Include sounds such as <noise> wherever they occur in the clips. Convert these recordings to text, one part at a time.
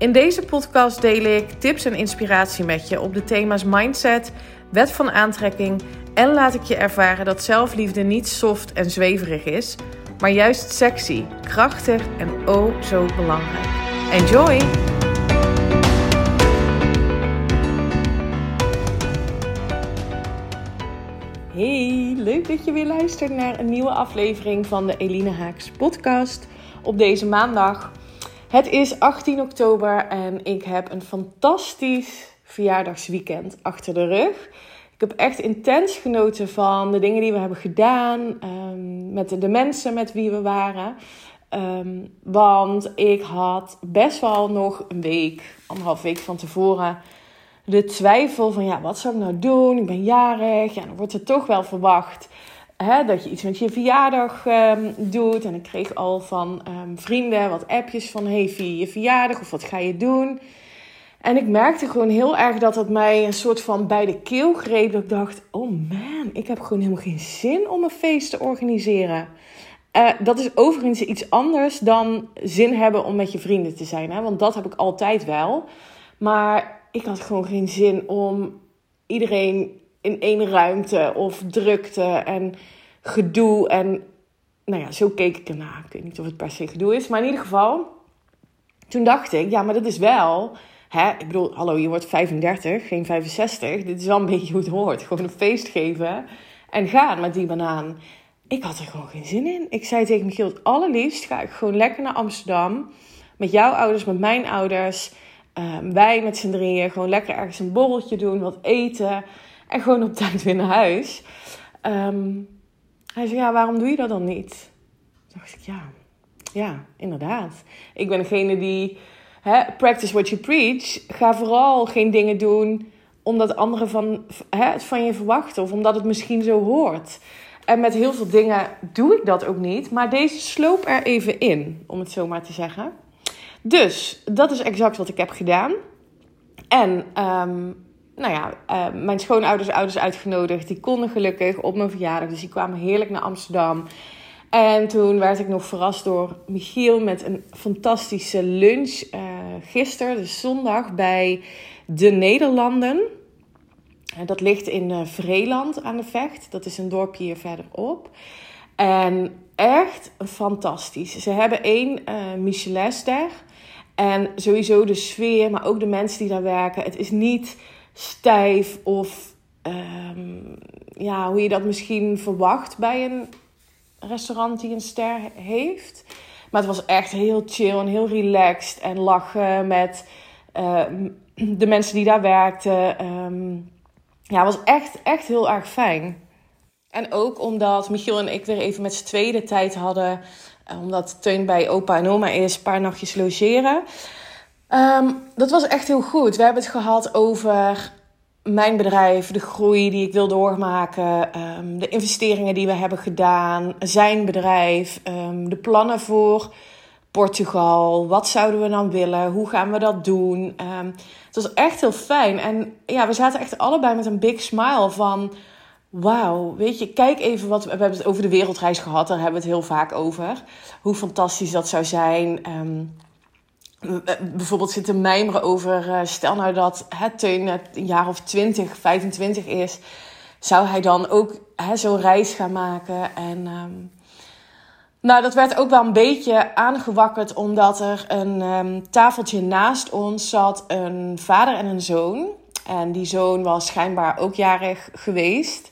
In deze podcast deel ik tips en inspiratie met je op de thema's mindset, wet van aantrekking en laat ik je ervaren dat zelfliefde niet soft en zweverig is, maar juist sexy, krachtig en oh zo belangrijk. Enjoy! Hey, leuk dat je weer luistert naar een nieuwe aflevering van de Eline Haaks podcast op deze maandag. Het is 18 oktober en ik heb een fantastisch verjaardagsweekend achter de rug. Ik heb echt intens genoten van de dingen die we hebben gedaan. Um, met de, mensen met wie we waren. Ehm, want ik had best wel nog een week, anderhalf week van tevoren, de twijfel van ja, wat zou ik nou doen? Ik ben jarig. Ja, dan wordt er toch wel verwacht dat je iets met je verjaardag um, doet. En ik kreeg al van vrienden wat appjes van hey, vier je verjaardag of wat ga je doen? En ik merkte gewoon heel erg dat het mij een soort van bij de keel greep. Dat ik dacht, oh man, ik heb gewoon helemaal geen zin om een feest te organiseren. Uh, dat is overigens iets anders dan zin hebben om met je vrienden te zijn. Hè? Want dat heb ik altijd wel. Maar ik had gewoon geen zin om iedereen in één ruimte of drukte en gedoe. En nou ja, zo keek ik ernaar. Ik weet niet of het per se gedoe is. Maar in ieder geval, toen dacht ik, ja, maar dat is wel Hè? Ik bedoel, hallo, je wordt 35, geen 65. Dit is wel een <laughs> beetje hoe het hoort. Gewoon een feest geven en gaan met die banaan. Ik had er gewoon geen zin in. Ik zei tegen Michiel, het allerliefst ga ik gewoon lekker naar Amsterdam. Met jouw ouders, met mijn ouders. Ehm, wij met z'n drieën gewoon lekker ergens een borreltje doen, wat eten. En gewoon op tijd weer naar huis. Ehm, hij zei, ja, waarom doe je dat dan niet? Toen dacht ik, ja, ja, inderdaad. Ik ben degene die hè, practice what you preach. Ga vooral geen dingen doen omdat anderen van, hè, het van je verwachten of omdat het misschien zo hoort. En met heel veel dingen doe ik dat ook niet. Maar deze sloop er even in, om het zo maar te zeggen. Dus dat is exact wat ik heb gedaan. En um, nou ja, uh, mijn schoonouders ouders uitgenodigd. Die konden gelukkig op mijn verjaardag. Dus die kwamen heerlijk naar Amsterdam. En toen werd ik nog verrast door Michiel met een fantastische lunch uh, gisteren, dus zondag, bij de Nederlanden. En dat ligt in uh, Vreeland aan de Vecht. Dat is een dorpje hier verderop. En echt fantastisch. Ze hebben één uh, Michelinster. En sowieso de sfeer, maar ook de mensen die daar werken. Het is niet stijf of um, ja, hoe je dat misschien verwacht bij een restaurant die een ster heeft. Maar het was echt heel chill en heel relaxed. En lachen met uh, de mensen die daar werkten. Um, ja, het was echt, echt heel erg fijn. En ook omdat Michiel en ik weer even met z'n tweede tijd hadden. Uh, omdat Teun bij opa en oma is, een paar nachtjes logeren. Um, dat was echt heel goed. We hebben het gehad over mijn bedrijf, de groei die ik wil doormaken, um, de investeringen die we hebben gedaan, zijn bedrijf, um, de plannen voor Portugal. Wat zouden we dan willen? Hoe gaan we dat doen? Um, het was echt heel fijn. En ja, we zaten echt allebei met een big smile van... Wauw, weet je, kijk even wat... We hebben het over de wereldreis gehad, daar hebben we het heel vaak over. Hoe fantastisch dat zou zijn... Eh, bijvoorbeeld zitten mijmeren over, uh, stel nou dat het Teun een jaar of 20, 25 is, zou hij dan ook zo'n reis gaan maken? En um, nou, dat werd ook wel een beetje aangewakkerd, omdat er een um, tafeltje naast ons zat, een vader en een zoon. En die zoon was schijnbaar ook jarig geweest.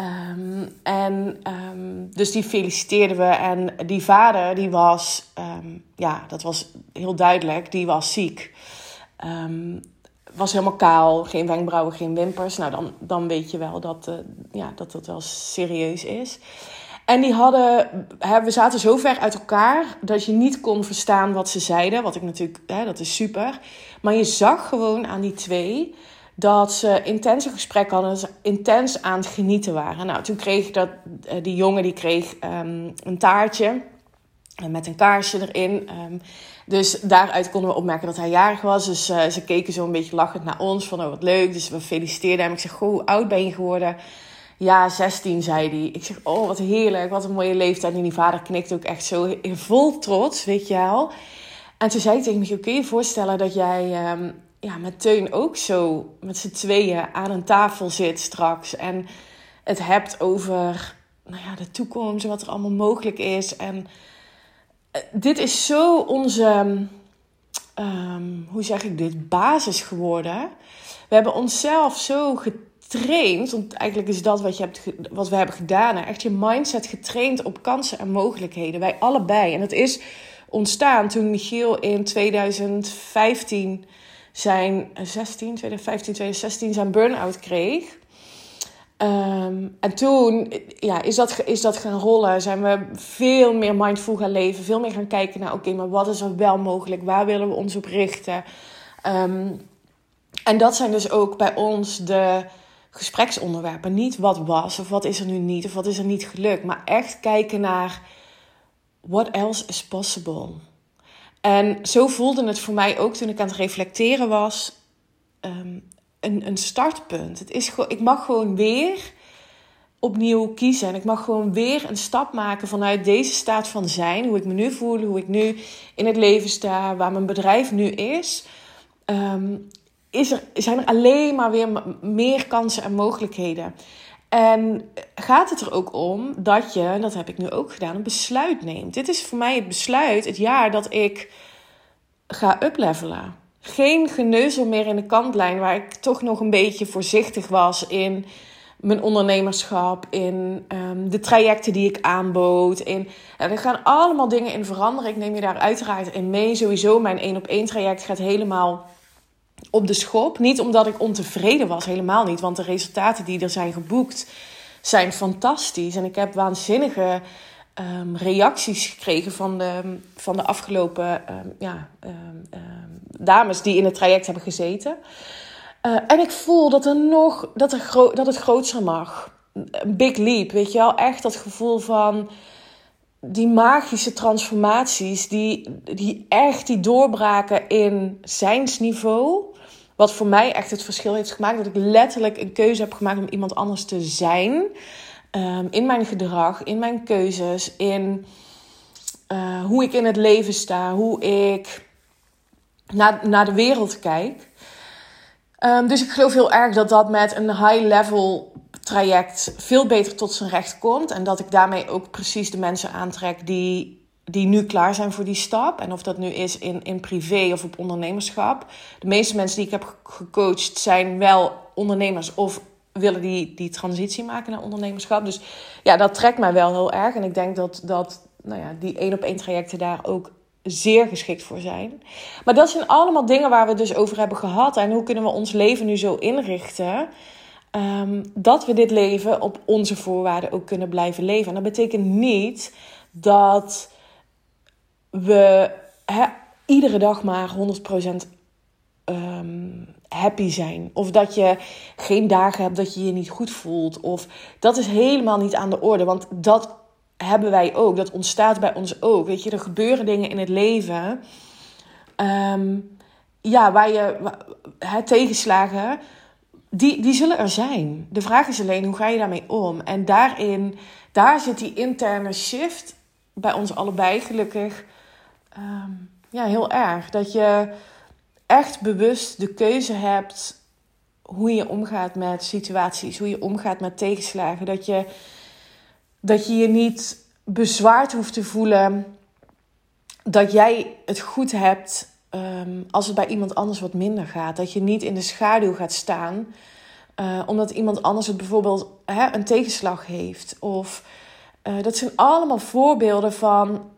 Um, en um, dus die feliciteerden we. En die vader, die was, um, ja, dat was heel duidelijk, die was ziek. was helemaal kaal, geen wenkbrauwen, geen wimpers. Nou, dan, dan weet je wel dat, uh, ja, dat dat wel serieus is. En die hadden, hè, we zaten zo ver uit elkaar dat je niet kon verstaan wat ze zeiden. Wat ik natuurlijk, hè, dat is super. Maar je zag gewoon aan die twee dat ze intense gesprekken hadden, ze intens aan het genieten waren. Nou, toen kreeg dat, uh, die jongen die kreeg um, een taartje met een kaarsje erin. Um, dus daaruit konden we opmerken dat hij jarig was. Dus uh, ze keken zo een beetje lachend naar ons. Van, oh, wat leuk. Dus we feliciteerden hem. Ik zeg, goh, hoe oud ben je geworden? Ja, 16, zei hij. Ik zeg, oh, wat heerlijk. Wat een mooie leeftijd. En die vader knikt ook echt zo vol trots, weet je wel. En toen zei hij tegen me, kun je je voorstellen dat jij um, ja, met Teun ook zo met z'n tweeën aan een tafel zit straks. En het hebt over nou ja, de toekomst, wat er allemaal mogelijk is. En dit is zo onze, um, hoe zeg ik dit, basis geworden. We hebben onszelf zo getraind, want eigenlijk is dat wat, je hebt, wat we hebben gedaan. Echt je mindset getraind op kansen en mogelijkheden. Wij allebei. En het is ontstaan toen Michiel in 2015 zijn 16, 2015, 2016 zijn burn-out kreeg. Um, en toen ja, is, dat, is dat gaan rollen. Zijn we veel meer mindful gaan leven. Veel meer gaan kijken naar, oké, maar wat is er wel mogelijk? Waar willen we ons op richten? Um, en dat zijn dus ook bij ons de gespreksonderwerpen. Niet wat was of wat is er nu niet of wat is er niet gelukt. Maar echt kijken naar what else is possible. En zo voelde het voor mij ook toen ik aan het reflecteren was. Um, een, een startpunt. Het is gewoon, ik mag gewoon weer opnieuw kiezen. En ik mag gewoon weer een stap maken vanuit deze staat van zijn. Hoe ik me nu voel, hoe ik nu in het leven sta, waar mijn bedrijf nu is. Um, is er, zijn er alleen maar weer meer kansen en mogelijkheden. En gaat het er ook om dat je, en dat heb ik nu ook gedaan, een besluit neemt. Dit is voor mij het besluit, het jaar dat ik ga uplevelen geen geneuzel meer in de kantlijn, waar ik toch nog een beetje voorzichtig was in mijn ondernemerschap, in um, de trajecten die ik aanbood. In, en gaan allemaal dingen in veranderen. Ik neem je daar uiteraard in mee. Sowieso, mijn één op één traject gaat helemaal op de schop. Niet omdat ik ontevreden was, helemaal niet. Want de resultaten die er zijn geboekt zijn fantastisch. En ik heb waanzinnige um, reacties gekregen van de, van de afgelopen um, ja, um, dames die in het traject hebben gezeten. Uh, en ik voel dat, er nog, dat, er gro dat het groter mag. Een big leap, weet je wel? Echt dat gevoel van die magische transformaties, die, die echt die doorbraken in zijnsniveau. Wat voor mij echt het verschil heeft gemaakt. Dat ik letterlijk een keuze heb gemaakt om iemand anders te zijn. Um, in mijn gedrag, in mijn keuzes, in uh, hoe ik in het leven sta, hoe ik naar, naar de wereld kijk. Um, dus ik geloof heel erg dat dat met een high-level traject veel beter tot zijn recht komt. En dat ik daarmee ook precies de mensen aantrek die, die nu klaar zijn voor die stap. En of dat nu is in, in privé of op ondernemerschap. De meeste mensen die ik heb gecoacht zijn wel ondernemers of willen die, die transitie maken naar ondernemerschap. Dus ja, dat trekt mij wel heel erg. En ik denk dat, dat nou ja, die één op één trajecten daar ook zeer geschikt voor zijn. Maar dat zijn allemaal dingen waar we het dus over hebben gehad. En hoe kunnen we ons leven nu zo inrichten... Um, dat we dit leven op onze voorwaarden ook kunnen blijven leven. En dat betekent niet dat we iedere dag maar 100% um, happy zijn. Of dat je geen dagen hebt dat je je niet goed voelt. Of dat is helemaal niet aan de orde. Want dat hebben wij ook. Dat ontstaat bij ons ook. Weet je, er gebeuren dingen in het leven. Um, ja, waar je tegenslagen. Die, die zullen er zijn. De vraag is alleen hoe ga je daarmee om? En daarin, daar zit die interne shift bij ons allebei gelukkig um, ja, heel erg. Dat je echt bewust de keuze hebt hoe je omgaat met situaties, hoe je omgaat met tegenslagen. Dat je, dat je je niet bezwaard hoeft te voelen dat jij het goed hebt um, als het bij iemand anders wat minder gaat. Dat je niet in de schaduw gaat staan uh, omdat iemand anders het bijvoorbeeld hè, een tegenslag heeft. Of uh, dat zijn allemaal voorbeelden van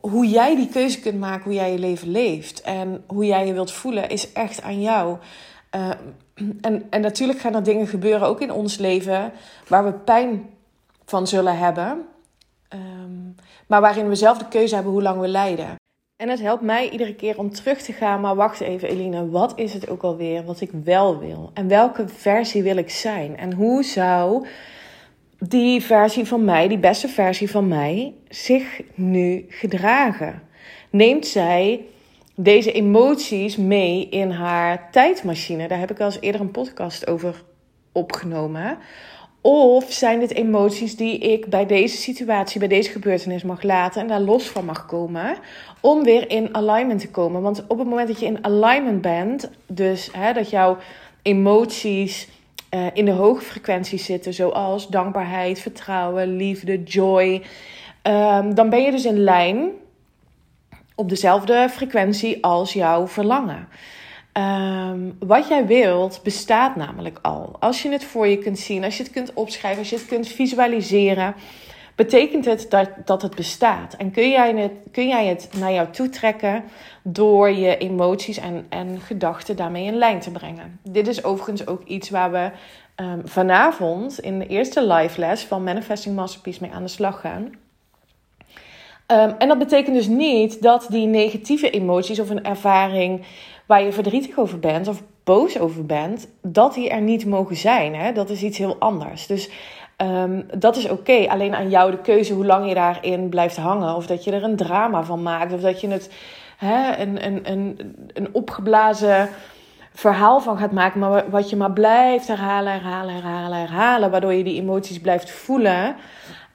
hoe jij die keuze kunt maken, hoe jij je leven leeft en hoe jij je wilt voelen, is echt aan jou. Uh, en, en natuurlijk gaan er dingen gebeuren, ook in ons leven, waar we pijn van zullen hebben. Um, maar waarin we zelf de keuze hebben hoe lang we lijden. En het helpt mij iedere keer om terug te gaan. Maar wacht even, Eline, wat is het ook alweer wat ik wel wil? En welke versie wil ik zijn? En hoe zou die versie van mij, die beste versie van mij, zich nu gedragen? Neemt zij deze emoties mee in haar tijdmachine? Daar heb ik al eens eerder een podcast over opgenomen. Of zijn dit emoties die ik bij deze situatie, bij deze gebeurtenis mag laten en daar los van mag komen, om weer in alignment te komen? Want op het moment dat je in alignment bent, dus hè, dat jouw emoties uh, in de hoge frequenties zitten, zoals dankbaarheid, vertrouwen, liefde, joy, um, dan ben je dus in lijn op dezelfde frequentie als jouw verlangen. Ehm, wat jij wilt bestaat namelijk al. Als je het voor je kunt zien, als je het kunt opschrijven, als je het kunt visualiseren, betekent het dat, dat het bestaat. En kun jij het, kun jij het naar jou toe trekken door je emoties en, en gedachten daarmee in lijn te brengen. Dit is overigens ook iets waar we um, vanavond in de eerste live les van Manifesting Masterpiece mee aan de slag gaan. Um, en dat betekent dus niet dat die negatieve emoties of een ervaring waar je verdrietig over bent of boos over bent, dat die er niet mogen zijn. Hè? Dat is iets heel anders. Dus um, dat is oké. Alleen aan jou de keuze hoe lang je daarin blijft hangen. Of dat je er een drama van maakt. Of dat je het hè, een, een, een, een opgeblazen verhaal van gaat maken. Maar wat je maar blijft herhalen, herhalen, herhalen, herhalen. Waardoor je die emoties blijft voelen.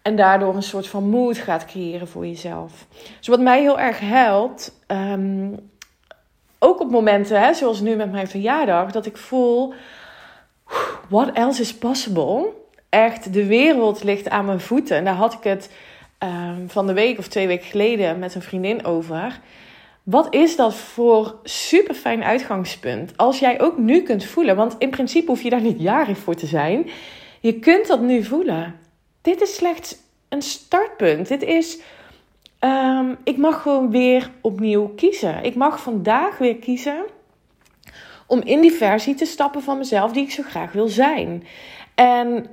En daardoor een soort van moed gaat creëren voor jezelf. Dus wat mij heel erg helpt, um, ook op momenten, hè, zoals nu met mijn verjaardag, dat ik voel: what else is possible? Echt, de wereld ligt aan mijn voeten. En daar had ik het um, van de week of twee weken geleden met een vriendin over. Wat is dat voor super fijn uitgangspunt? Als jij ook nu kunt voelen, want in principe hoef je daar niet jarig voor te zijn. Je kunt dat nu voelen. Dit is slechts een startpunt. Dit is Um, ik mag gewoon weer opnieuw kiezen. Ik mag vandaag weer kiezen om in die versie te stappen van mezelf die ik zo graag wil zijn. En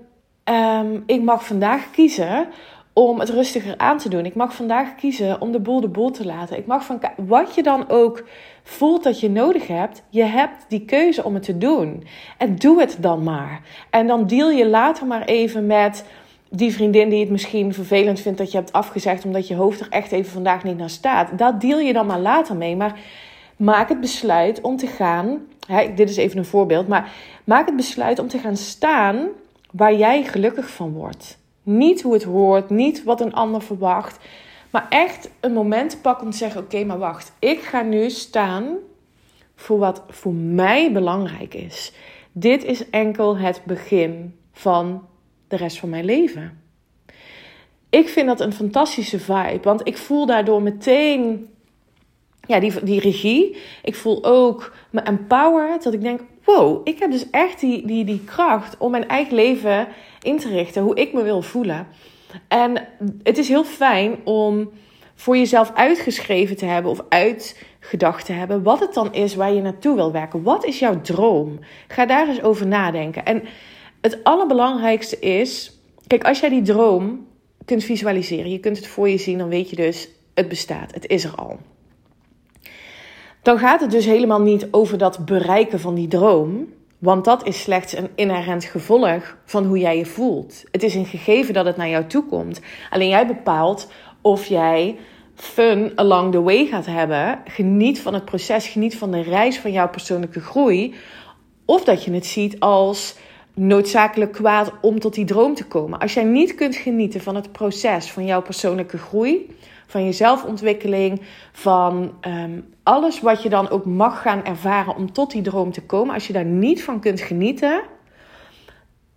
um, ik mag vandaag kiezen om het rustiger aan te doen. Ik mag vandaag kiezen om de boel de boel te laten. Ik mag van wat je dan ook voelt dat je nodig hebt, je hebt die keuze om het te doen. En doe het dan maar. En dan deal je later maar even met die vriendin die het misschien vervelend vindt dat je hebt afgezegd omdat je hoofd er echt even vandaag niet naar staat. Dat deel je dan maar later mee. Maar maak het besluit om te gaan. Dit is even een voorbeeld. Maar maak het besluit om te gaan staan waar jij gelukkig van wordt. Niet hoe het hoort, niet wat een ander verwacht. Maar echt een moment pakken om te zeggen: Oké, maar wacht. Ik ga nu staan voor wat voor mij belangrijk is. Dit is enkel het begin van de rest van mijn leven. Ik vind dat een fantastische vibe, want ik voel daardoor meteen ja, die, die regie. Ik voel ook me empowered, dat ik denk, wow, ik heb dus echt die, die, die kracht om mijn eigen leven in te richten, hoe ik me wil voelen. En het is heel fijn om voor jezelf uitgeschreven te hebben of uitgedacht te hebben wat het dan is waar je naartoe wil werken. Wat is jouw droom? Ga daar eens over nadenken. En het allerbelangrijkste is, kijk, als jij die droom kunt visualiseren, je kunt het voor je zien, dan weet je dus, het bestaat, het is er al. Dan gaat het dus helemaal niet over dat bereiken van die droom, want dat is slechts een inherent gevolg van hoe jij je voelt. Het is een gegeven dat het naar jou toe komt. Alleen jij bepaalt of jij fun along the way gaat hebben. Geniet van het proces, geniet van de reis van jouw persoonlijke groei. Of dat je het ziet als noodzakelijk kwaad om tot die droom te komen. Als jij niet kunt genieten van het proces van jouw persoonlijke groei, van je zelfontwikkeling, van um, alles wat je dan ook mag gaan ervaren om tot die droom te komen, als je daar niet van kunt genieten,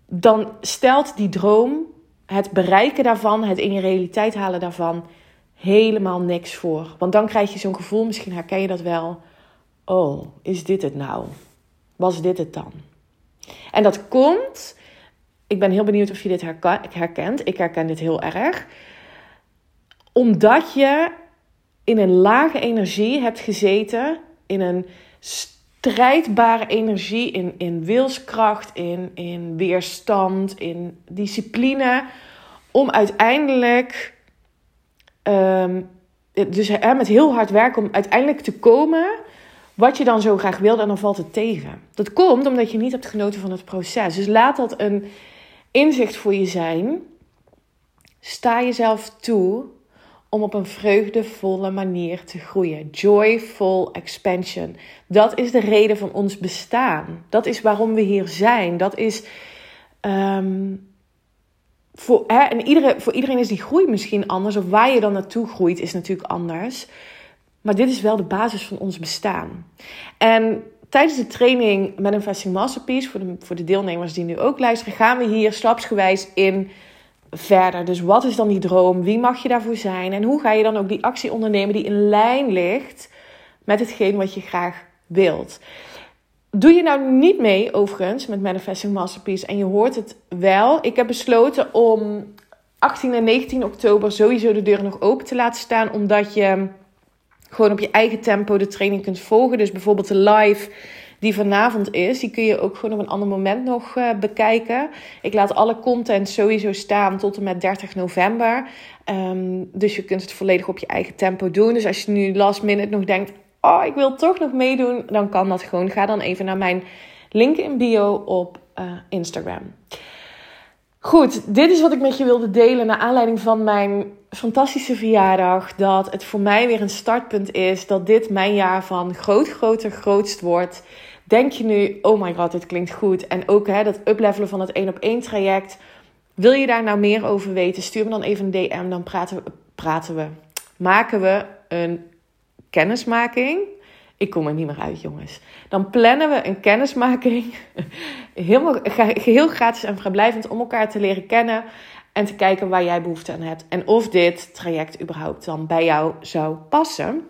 dan stelt die droom, het bereiken daarvan, het in je realiteit halen daarvan, helemaal niks voor. Want dan krijg je zo'n gevoel, misschien herken je dat wel. Oh, is dit het nou? Was dit het dan? En dat komt, ik ben heel benieuwd of je dit herkent. Ik herken dit heel erg. Omdat je in een lage energie hebt gezeten, in een strijdbare energie, in, in wilskracht, in, in weerstand, in discipline, om uiteindelijk um, dus hè, met heel hard werken om uiteindelijk te komen wat je dan zo graag wilde en dan valt het tegen. Dat komt omdat je niet hebt genoten van het proces. Dus laat dat een inzicht voor je zijn. Sta jezelf toe om op een vreugdevolle manier te groeien. Joyful expansion. Dat is de reden van ons bestaan. Dat is waarom we hier zijn. Dat is. Ehm, voor, hè, en iedere, voor iedereen is die groei misschien anders. Of waar je dan naartoe groeit is natuurlijk anders. Maar dit is wel de basis van ons bestaan. En tijdens de training Manifesting Masterpiece, voor de, voor de deelnemers die nu ook luisteren, gaan we hier stapsgewijs in verder. Dus wat is dan die droom? Wie mag je daarvoor zijn? En hoe ga je dan ook die actie ondernemen die in lijn ligt met hetgeen wat je graag wilt? Doe je nou niet mee, overigens, met Manifesting Masterpiece en je hoort het wel. Ik heb besloten om 18 en 19 oktober sowieso de deur nog open te laten staan, omdat je gewoon op je eigen tempo de training kunt volgen. Dus bijvoorbeeld de live die vanavond is, die kun je ook gewoon op een ander moment nog uh, bekijken. Ik laat alle content sowieso staan tot en met 30 november. Um, dus je kunt het volledig op je eigen tempo doen. Dus als je nu last minute nog denkt, oh ik wil toch nog meedoen, dan kan dat gewoon. Ga dan even naar mijn link in bio op uh, Instagram. Goed, dit is wat ik met je wilde delen naar aanleiding van mijn fantastische verjaardag. Dat het voor mij weer een startpunt is. Dat dit mijn jaar van groot, groter, grootst wordt. Denk je nu, oh my god, dit klinkt goed. En ook hè, dat uplevelen van het 1 op 1 traject. Wil je daar nou meer over weten? Stuur me dan even een DM. Dan praten we, praten we. Maken we een kennismaking. Ik kom er niet meer uit, jongens. Dan plannen we een kennismaking. <laughs> Helemaal, geheel gratis en vrijblijvend om elkaar te leren kennen. En te kijken waar jij behoefte aan hebt. En of dit traject überhaupt dan bij jou zou passen.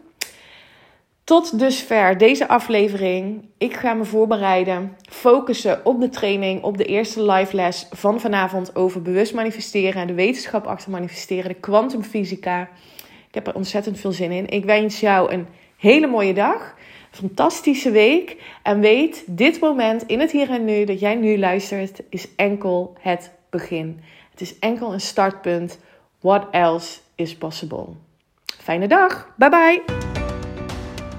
Tot dusver deze aflevering. Ik ga me voorbereiden, focussen op de training, op de eerste live les van vanavond over bewust manifesteren, de wetenschap achter manifesteren, de kwantumfysica. Ik heb er ontzettend veel zin in. Ik wens jou een hele mooie dag, fantastische week en weet, dit moment in het hier en nu dat jij nu luistert is enkel het begin. Het is enkel een startpunt. What else is possible? Fijne dag. Bye bye.